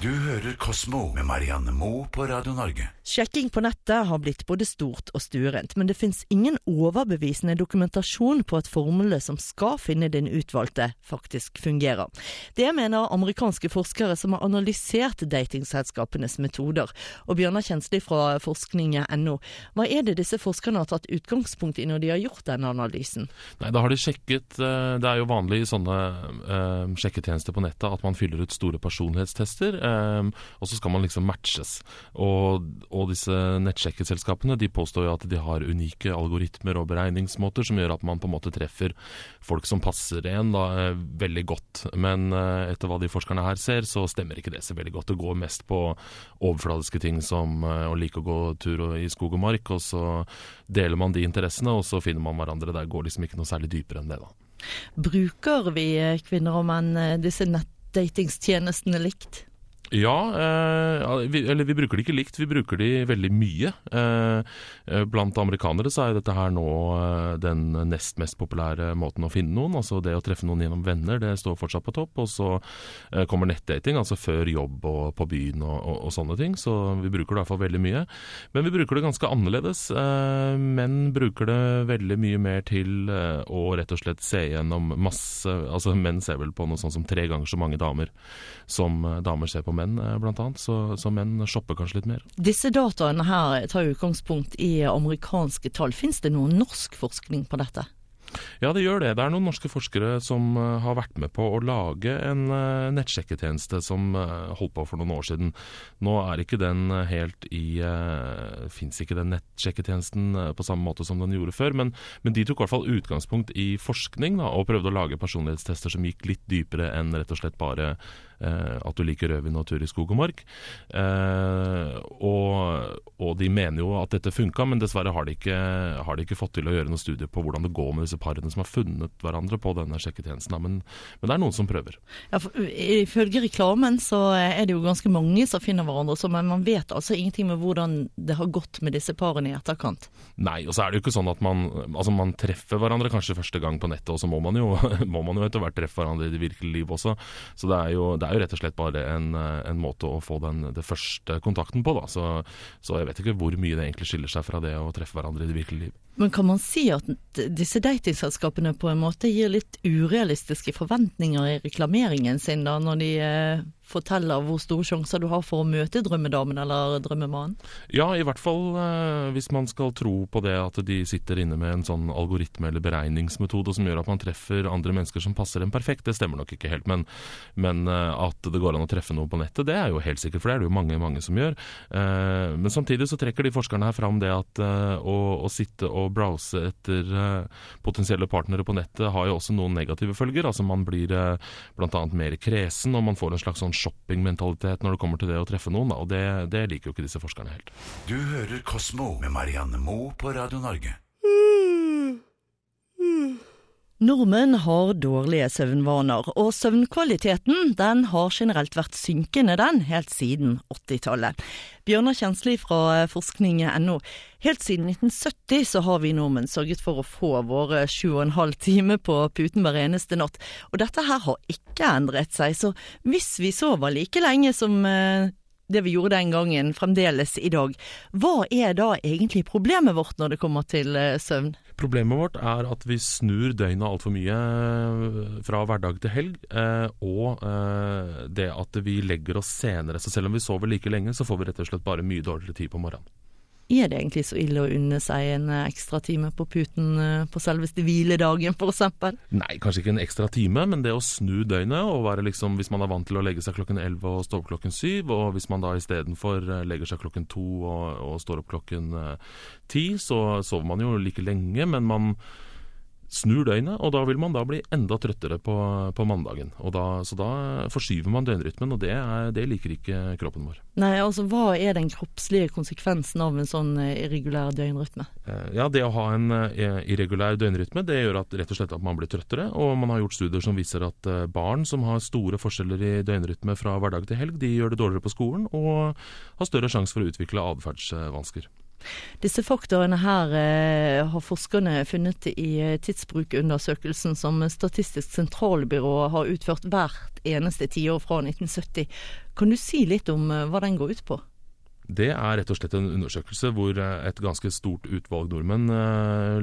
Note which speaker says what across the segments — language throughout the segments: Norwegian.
Speaker 1: Du hører Kosmo med Marianne Moe på Radio Norge.
Speaker 2: Sjekking på nettet har blitt både stort og stuerent, men det finnes ingen overbevisende dokumentasjon på at formlene som skal finne din utvalgte, faktisk fungerer. Det mener amerikanske forskere som har analysert datingselskapenes metoder. Og Bjørnar Kjensli fra forskning.no, hva er det disse forskerne har tatt utgangspunkt i når de har gjort denne analysen?
Speaker 3: Nei, da har de sjekket eh, Det er jo vanlig i sånne uh, sjekketjenester på nettet at man fyller ut store personlighetstester. Um, og så skal man liksom matches. Og, og disse nettsjekkeselskapene de påstår jo at de har unike algoritmer og beregningsmåter som gjør at man på en måte treffer folk som passer en da, eh, veldig godt. Men uh, etter hva de forskerne her ser, så stemmer ikke det så veldig godt. Det går mest på overfladiske ting som uh, å like å gå tur i skog og mark, og så deler man de interessene, og så finner man hverandre. Der går liksom ikke noe særlig dypere enn det, da.
Speaker 2: Bruker vi kvinner og menn disse nettdatingstjenestene likt?
Speaker 3: Ja, eh, vi, eller vi bruker de ikke likt, vi bruker de veldig mye. Eh, eh, blant amerikanere så er dette her nå eh, den nest mest populære måten å finne noen. Altså det å treffe noen gjennom venner, det står fortsatt på topp. Og så eh, kommer nettdating, altså før jobb og på byen og, og, og, sånne ting. Så vi bruker det i hvert fall veldig mye. Men vi bruker det ganske annerledes. Eh, menn bruker det veldig mye mer til å rett og slett se gjennom masse Altså menn ser vel på noe sånn som tre ganger så mange damer som damer ser på menn menn, eh, annet. Så, så menn shopper kanskje litt mer.
Speaker 2: Disse dataene her tar utgangspunkt i amerikanske tall. Fins det noen norsk forskning på dette?
Speaker 3: Ja, det gjør det. Det er noen norske forskere som uh, har vært med på å lage en uh, nettsjekketjeneste som uh, holdt på for noen år siden. Nå er ikke den helt i Fins ikke den nettsjekketjenesten på samme måte som den gjorde før, men, men, de tok i hvert fall utgangspunkt i forskning da, og prøvde å lage personlighetstester som gikk litt dypere enn rett og slett bare at du liker rødvin og tur i skog og mark. Og, og, de mener jo at dette funka, men dessverre har de, ikke, har de ikke fått til å gjøre noe studie på hvordan det går med disse parene som har funnet hverandre på denne sjekketjenesten. Men, men det er noen som prøver.
Speaker 2: Ja, for, Ifølge reklamen så er det jo ganske mange som finner hverandre, så, men man vet altså ingenting med hvordan det har gått med disse parene i etterkant.
Speaker 3: Nei, og så er det jo ikke sånn at man, altså man treffer hverandre kanskje første gang på nettet, og så må man jo, må man jo etter hvert treffe hverandre i det virkelige liv også. Så det er jo, det er jo rett og slett bare en, en måte å få den den første kontakten på, da. Så, så jeg vet ikke hvor mye det egentlig skiller seg fra det å treffe hverandre i det virkelige liv.
Speaker 2: Men kan man si at disse datingselskapene på en måte gir litt urealistiske forventninger i reklameringen sin, da, når de eh, forteller hvor store sjanser du har for å møte drømmedamen eller drømmemannen?
Speaker 3: Ja, i hvert fall eh, hvis man skal tro på det at de sitter inne med en sånn algoritme eller beregningsmetode som gjør at man treffer andre mennesker som passer en perfekt. Det stemmer nok ikke helt, men, men eh, at det går an å treffe noe på nettet, det er jo helt sikkert, for det er det jo mange, mange som gjør. Eh, men samtidig så trekker de forskerne her fram det at å, å sitte og browse etter potensielle partnere på nettet har jo også noen negative følger. Altså man blir bl.a. mer kresen, og man får en slags sånn shoppingmentalitet når det kommer til det å treffe noen, og det, det liker jo ikke disse forskerne helt.
Speaker 1: Du hører Kosmo med Marianne Moe på Radio Norge.
Speaker 2: Nordmenn har dårlige søvnvaner, og søvnkvaliteten den har generelt vært synkende den helt siden 80-tallet. Bjørnar Kjensli fra forskning.no. Helt siden 1970 så har vi nordmenn sørget for å få våre sju og en halv time på puten hver eneste natt. Og dette her har ikke endret seg, så hvis vi sover like lenge som eh, det vi gjorde den gangen, fremdeles i dag. Hva er da egentlig problemet vårt når det kommer til eh, søvn?
Speaker 3: Problemet vårt er at vi snur døgnet altfor mye eh, fra hverdag til helg. Eh, og det at vi legger oss senere. Så selv om vi sover like lenge, så får vi rett og slett bare mye dårligere tid på morgenen.
Speaker 2: Er det egentlig så ille å unne seg en eh, ekstra time på puten eh, på selveste hviledagen f.eks.?
Speaker 3: Nei, kanskje ikke en ekstra time, men det å snu døgnet og være liksom Hvis man er vant til å legge seg klokken 11 og stå opp klokken 7, og hvis man da istedenfor eh, legger seg klokken 2 og, og står opp klokken 10, så sover man jo like lenge, men man snur døgnet, og da vil man da bli enda trøttere på, på mandagen. Da, så da forskyver man døgnrytmen, og det, er, det, liker ikke kroppen vår.
Speaker 2: Nei, altså Hva er den kroppslige konsekvensen av en sånn eh, irregulær døgnrytme?
Speaker 3: Eh, ja, Det å ha en eh, irregulær døgnrytme det gjør at rett og slett at man blir trøttere. Og man har gjort studier som viser at barn som har store forskjeller i døgnrytme fra hverdag til helg, de gjør det dårligere på skolen og har større sjanse for å utvikle atferdsvansker.
Speaker 2: Disse faktorene her eh, har forskerne funnet i eh, tidsbrukundersøkelsen som Statistisk sentralbyrå har utført hvert eneste tiår fra 1970. Kan du si litt om eh, hva den går ut på?
Speaker 3: Det er rett og slett en undersøkelse hvor eh, et ganske stort utvalg nordmenn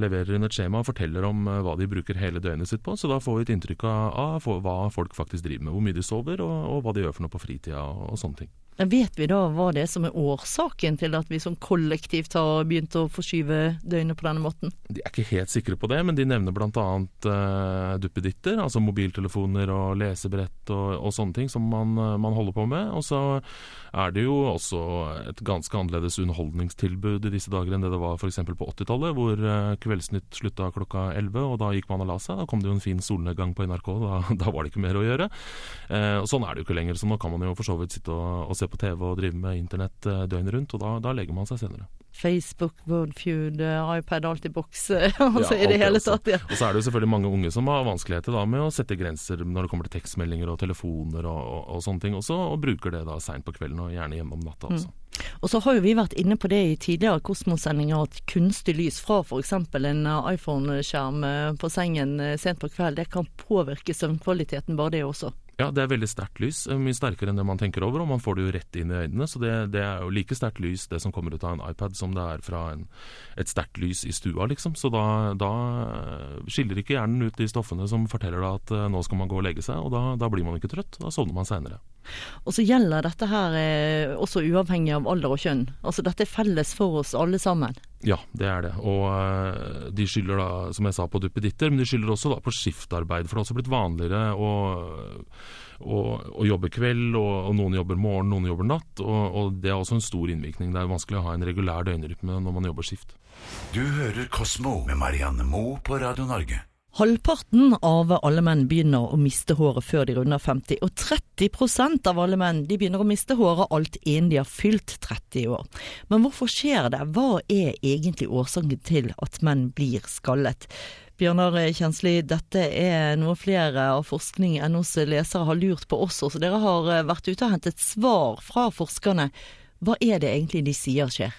Speaker 3: leverer inn et skjema og forteller om hva de bruker hele døgnet sitt på. Så da får vi et inntrykk av, hva folk faktisk driver med. Hvor mye de sover og, hva de gjør for noe på fritida og sånne ting.
Speaker 2: Vet vi da hva det er som er årsaken til at vi som kollektivt har begynt å forskyve døgnet på denne måten?
Speaker 3: De er ikke helt sikre på det, men de nevner bl.a. Uh, duppeditter, altså mobiltelefoner og lesebrett og, og sånne ting som man, man, holder på med. Og så er det jo også et ganske annerledes underholdningstilbud i disse dager enn det det var f.eks. på 80-tallet, hvor uh, Kveldsnytt slutta klokka 11, og da gikk man og la seg. Da kom det jo en fin solnedgang på NRK, da, da var det ikke mer å gjøre. Uh, og Sånn er det jo ikke lenger, så nå kan man jo for så vidt sitte og, og se på TV og drive med internett uh, døgnet rundt, og da, da legger man seg senere.
Speaker 2: Facebook, Wordfeud, iPad, alt i boks. altså ja, i det hele tatt. Ja.
Speaker 3: Og så er det jo selvfølgelig mange unge som har vanskeligheter da med å sette grenser når det kommer til tekstmeldinger og telefoner og, og, og sånne ting også, og bruker det da seint på kvelden og gjerne hjemme om natta også. Mm.
Speaker 2: Og så har jo vi vært inne på det i tidligere Kosmos-sendinger at kunstig lys fra f.eks. en iPhone-skjerm eh, på sengen eh, sent på kveld, det kan påvirke søvnkvaliteten, bare det også.
Speaker 3: Ja, det er veldig sterkt lys. Eh, mye sterkere enn det man tenker over, og man får det jo rett inn i øynene. Så det, det er jo like sterkt lys det som kommer ut av en iPad som det er fra en, et sterkt lys i stua, liksom. Så da, da, skiller ikke hjernen ut de stoffene som forteller deg at uh, nå skal man gå og legge seg, og da, da blir man ikke trøtt. Da sovner man seinere.
Speaker 2: Og så gjelder dette her eh, også uavhengig av alder og kjønn. Altså dette er felles for oss alle sammen.
Speaker 3: Ja, det er det. Og uh, de skylder da, som jeg sa, på duppeditter, men de skylder også da på skiftarbeid. For det har også blitt vanligere å, å, å jobbe kveld, og, og, noen jobber morgen, noen jobber natt. Og, og, det er også en stor innvirkning. Det er vanskelig å ha en regulær døgnrytme når man jobber skift.
Speaker 1: Du hører Kosmo med Marianne Moe på Radio Norge.
Speaker 2: Halvparten av alle menn begynner å miste håret før de runder 50, og 30% av alle menn begynner å miste håret alt innen de har fylt 30 år. Men hvorfor skjer det? Hva er egentlig årsaken til at menn blir skallet? Bjørnar Kjensli, dette er noe flere av forskning NOs lesere har lurt på også, så dere har vært ute og hentet svar fra forskerne. Hva er det egentlig de sier skjer?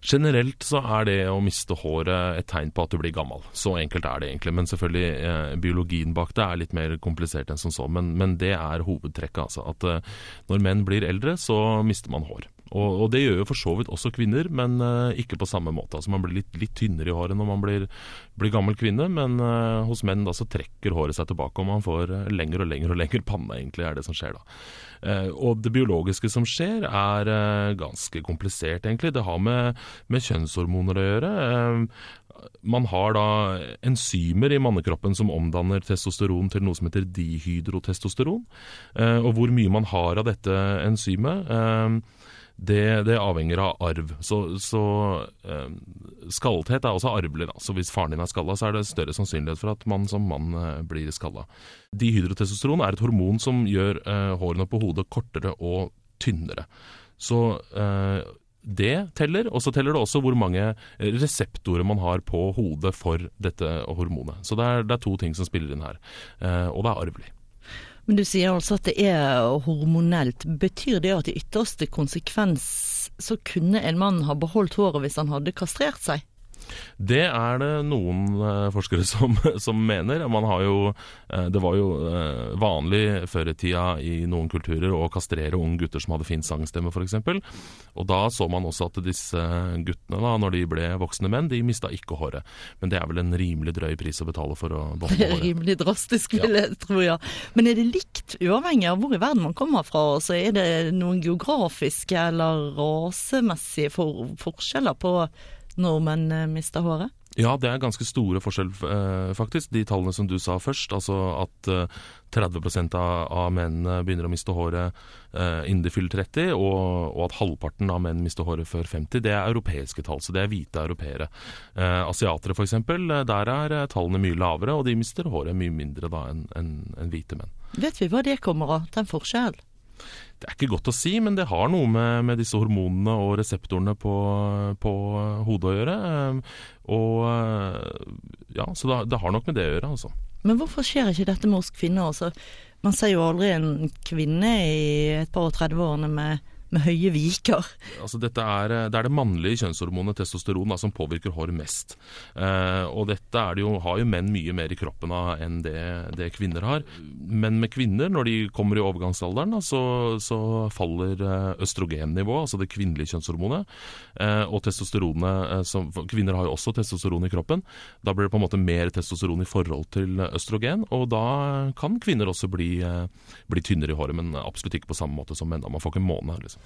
Speaker 3: Generelt så er det å miste håret et tegn på at du blir gammel. Så enkelt er det egentlig. Men selvfølgelig, eh, biologien bak det er litt mer komplisert enn som så. Men, men det er hovedtrekket, altså. At eh, når menn blir eldre, så mister man hår. Og, og, det gjør jo for så vidt også kvinner, men uh, ikke på samme måte. Altså Man blir litt, litt tynnere i håret når man blir, blir gammel kvinne, men uh, hos menn da så trekker håret seg tilbake, og man får uh, lengre og lengre og lengre panne, egentlig, er det som skjer da. og det biologiske som skjer, er ganske komplisert, egentlig. Det har med, med kjønnshormoner å gjøre man har da enzymer i mannekroppen som omdanner testosteron til noe som heter dihydrotestosteron. og hvor mye man har av dette enzymet det, det, avhenger av arv. Så, så eh, skallethet er også arvelig. Da. Så hvis faren din er skalla, så er det større sannsynlighet for at man som mann eh, blir skalla. Dihydrotestosteron er et hormon som gjør eh, hårene på hodet kortere og tynnere. Så eh, det teller, og så teller det også hvor mange reseptorer man har på hodet for dette hormonet. Så det er, det er to ting som spiller inn her, eh, og det er arvelig.
Speaker 2: Men du sier altså at det er hormonelt. Betyr det at i ytterste konsekvens så kunne en mann ha beholdt håret hvis han hadde kastrert seg?
Speaker 3: Det er det noen uh, forskere som, som, mener. Man har jo, uh, det var jo uh, vanlig før i tida i noen kulturer å kastrere unge gutter som hadde fin sangstemme f.eks. Og da så man også at disse guttene, da, når de ble voksne menn, de mista ikke håret. Men det er vel en rimelig drøy pris å betale for å beholde håret.
Speaker 2: Rimelig drastisk, vil jeg tro, ja. Men er det likt uavhengig av hvor i verden man kommer fra? Så er det noen geografiske eller rasemessige for forskjeller på nordmenn eh, mister håret?
Speaker 3: Ja, det er ganske store forskjell, eh, faktisk. De tallene som du sa først, altså at 30 eh, av, av mennene begynner å miste håret innen de fyller 30, og, og, at halvparten av menn mister håret før 50, det er europeiske tall. Så det er hvite europeere. Eh, asiatere f.eks., der er tallene mye lavere, og de mister håret mye mindre da enn en, en hvite menn.
Speaker 2: Vet vi hva det kommer av, den forskjellen?
Speaker 3: Det er ikke godt å si, men det har noe med, med disse hormonene og reseptorene på, på, hodet å gjøre. Ehm, og eh, ja, Så det, det, har nok med det å gjøre, altså.
Speaker 2: Men hvorfor skjer ikke dette med oss kvinner? Altså, man ser jo aldri en kvinne i et par og 30 årene med med høye viker.
Speaker 3: Altså dette er, det er det mannlige kjønnshormonet testosteron da, som påvirker håret mest. Eh, og dette det jo, har jo menn mye mer i kroppen av enn det, det, kvinner har. Men med kvinner, når de kommer i overgangsalderen, da, så, så, faller eh, østrogennivået, altså det kvinnelige kjønnshormonet, eh, og testosteronet eh, som, Kvinner har jo også testosteron i kroppen. Da blir det på en måte mer testosteron i forhold til østrogen, og da kan kvinner også bli, eh, bli tynnere i håret, men absolutt ikke på samme måte som menn. Man får ikke måne. Liksom.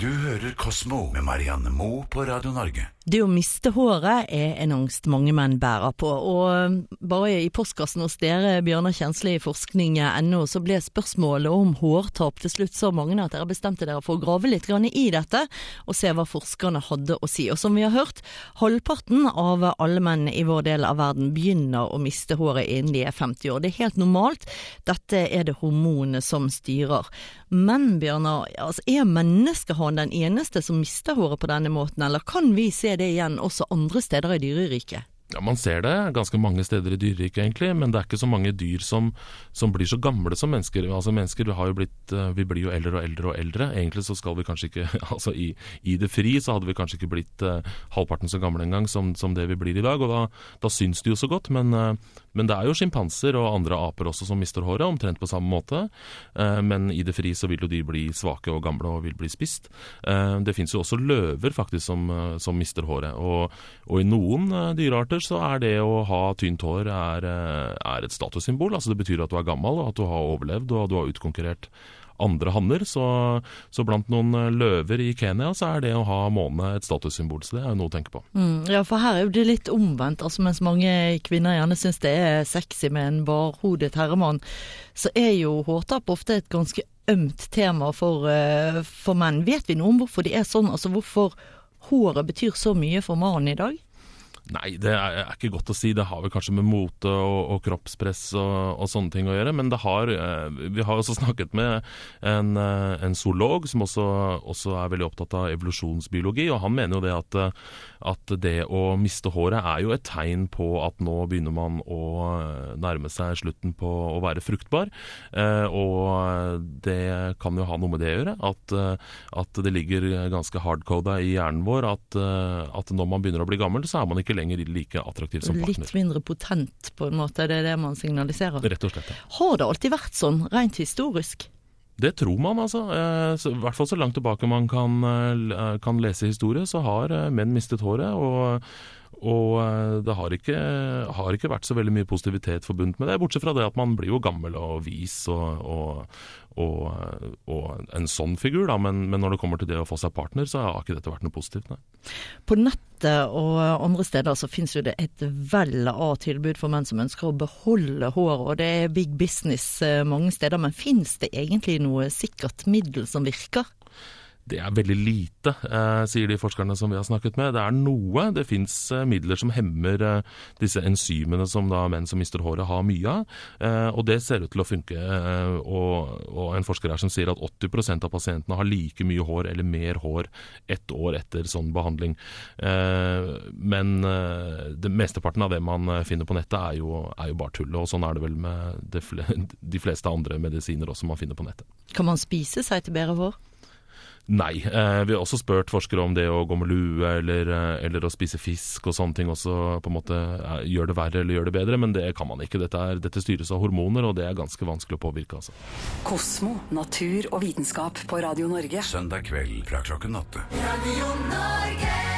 Speaker 1: Du hører Kosmo med Marianne Moe på Radio Norge.
Speaker 2: Det å miste håret er en angst mange menn bærer på, og bare i postkassen hos dere, Bjørnar Kjensli i forskning.no, så ble spørsmålet om hårtap til slutt så mange at dere bestemte dere for å grave litt i dette, og se hva forskerne hadde å si. Og som vi har hørt, halvparten av alle menn i vår del av verden begynner å miste håret innen de er 50 år. Det er helt normalt, dette er det hormonene som styrer. Men Bjørnar, altså, er menneskehånd den eneste som mister håret på denne måten, eller kan vi se det igjen også andre steder i dyreriket?
Speaker 3: Ja, Man ser det ganske mange steder i dyreriket, egentlig, men det er ikke så mange dyr som, som, blir så gamle som mennesker. Altså Mennesker har jo blitt, eh, vi blir jo eldre og eldre og eldre. Egentlig så skal vi kanskje ikke altså i, i det fri så hadde vi kanskje ikke blitt uh, halvparten så gamle engang som, som det vi blir i dag. Og da, da syns det jo så godt, men, uh, men det er jo sjimpanser og andre aper også som mister håret, omtrent på samme måte. Uh, men i det fri så vil jo de bli svake og gamle og vil bli spist. det fins jo også løver faktisk som, som mister håret. Og, og i noen dyrearter arter så er det å ha tynt hår er, eh, er et statussymbol. Altså Det betyr at du er gammel, og at du har overlevd og at du har utkonkurrert andre hanner. Så, så, blant noen eh, løver i Kenya så er det å ha måne et statussymbol. Så det er jo noe å tenke på.
Speaker 2: Mm, ja, for her er jo det litt omvendt. Altså Mens mange kvinner gjerne syns det er sexy med en barhodet herremann, så er jo hårtap ofte et ganske ømt tema for, uh, for menn. Vet vi noe om hvorfor de er sånn? Altså hvorfor håret betyr så mye for mannen i dag?
Speaker 3: Nei, det er, er, ikke godt å si. Det har vel kanskje med mote og, og kroppspress og, og, sånne ting å gjøre. Men det har eh, Vi har også snakket med en, eh, en zoolog som også, også, er veldig opptatt av evolusjonsbiologi, og han mener jo det at, at, det å miste håret er jo et tegn på at nå begynner man å nærme seg slutten på å være fruktbar. Eh, og det kan jo ha noe med det å gjøre. At, at det ligger ganske hardcoda i hjernen vår at, at når man begynner å bli gammel, så er man ikke lenger like attraktiv som partner.
Speaker 2: Litt mindre potent, på en måte. Det er det man signaliserer.
Speaker 3: Rett og slett. Ja.
Speaker 2: Har det alltid vært sånn, rent historisk?
Speaker 3: Det tror man, altså. Eh, I hvert fall så langt tilbake man kan, eh, kan lese historie, så har eh, menn mistet håret. og og eh, det har ikke, har ikke, vært så veldig mye positivitet forbundet med det, bortsett fra det at man blir jo gammel og vis og, og, og, og en sånn figur, da. Men, men, når det kommer til det å få seg partner, så har ikke dette vært noe positivt, nei.
Speaker 2: På nettet og andre steder så finnes jo det et vell av tilbud for menn som ønsker å beholde håret, og det er big business eh, mange steder. Men finnes det egentlig noe sikkert middel som virker?
Speaker 3: Det er veldig lite, eh, sier de forskerne som vi har snakket med. Det er noe. Det fins eh, midler som hemmer eh, disse enzymene som da menn som mister håret har mye av. Og det ser ut til å funke. Og, og, en forsker her som sier at 80% av pasientene har like mye hår eller mer hår ett år etter sånn behandling. Eh, men det mesteparten av det man finner på nettet er jo, er jo bare tull. Og sånn er det vel med de fleste andre medisiner også man finner på nettet.
Speaker 2: Kan man spise seg til bedre hår?
Speaker 3: Nei. Eh, vi har også spurt forskere om det å gå med lue eller, eh, eller, å spise fisk og sånne ting også på en måte eh, gjør det verre eller gjør det bedre, men det kan man ikke. Dette, er, dette styres av hormoner, og det er ganske vanskelig å påvirke. Altså.
Speaker 4: Kosmo, natur og vitenskap på Radio Norge.
Speaker 1: Søndag kveld fra klokken åtte.
Speaker 4: Radio Norge!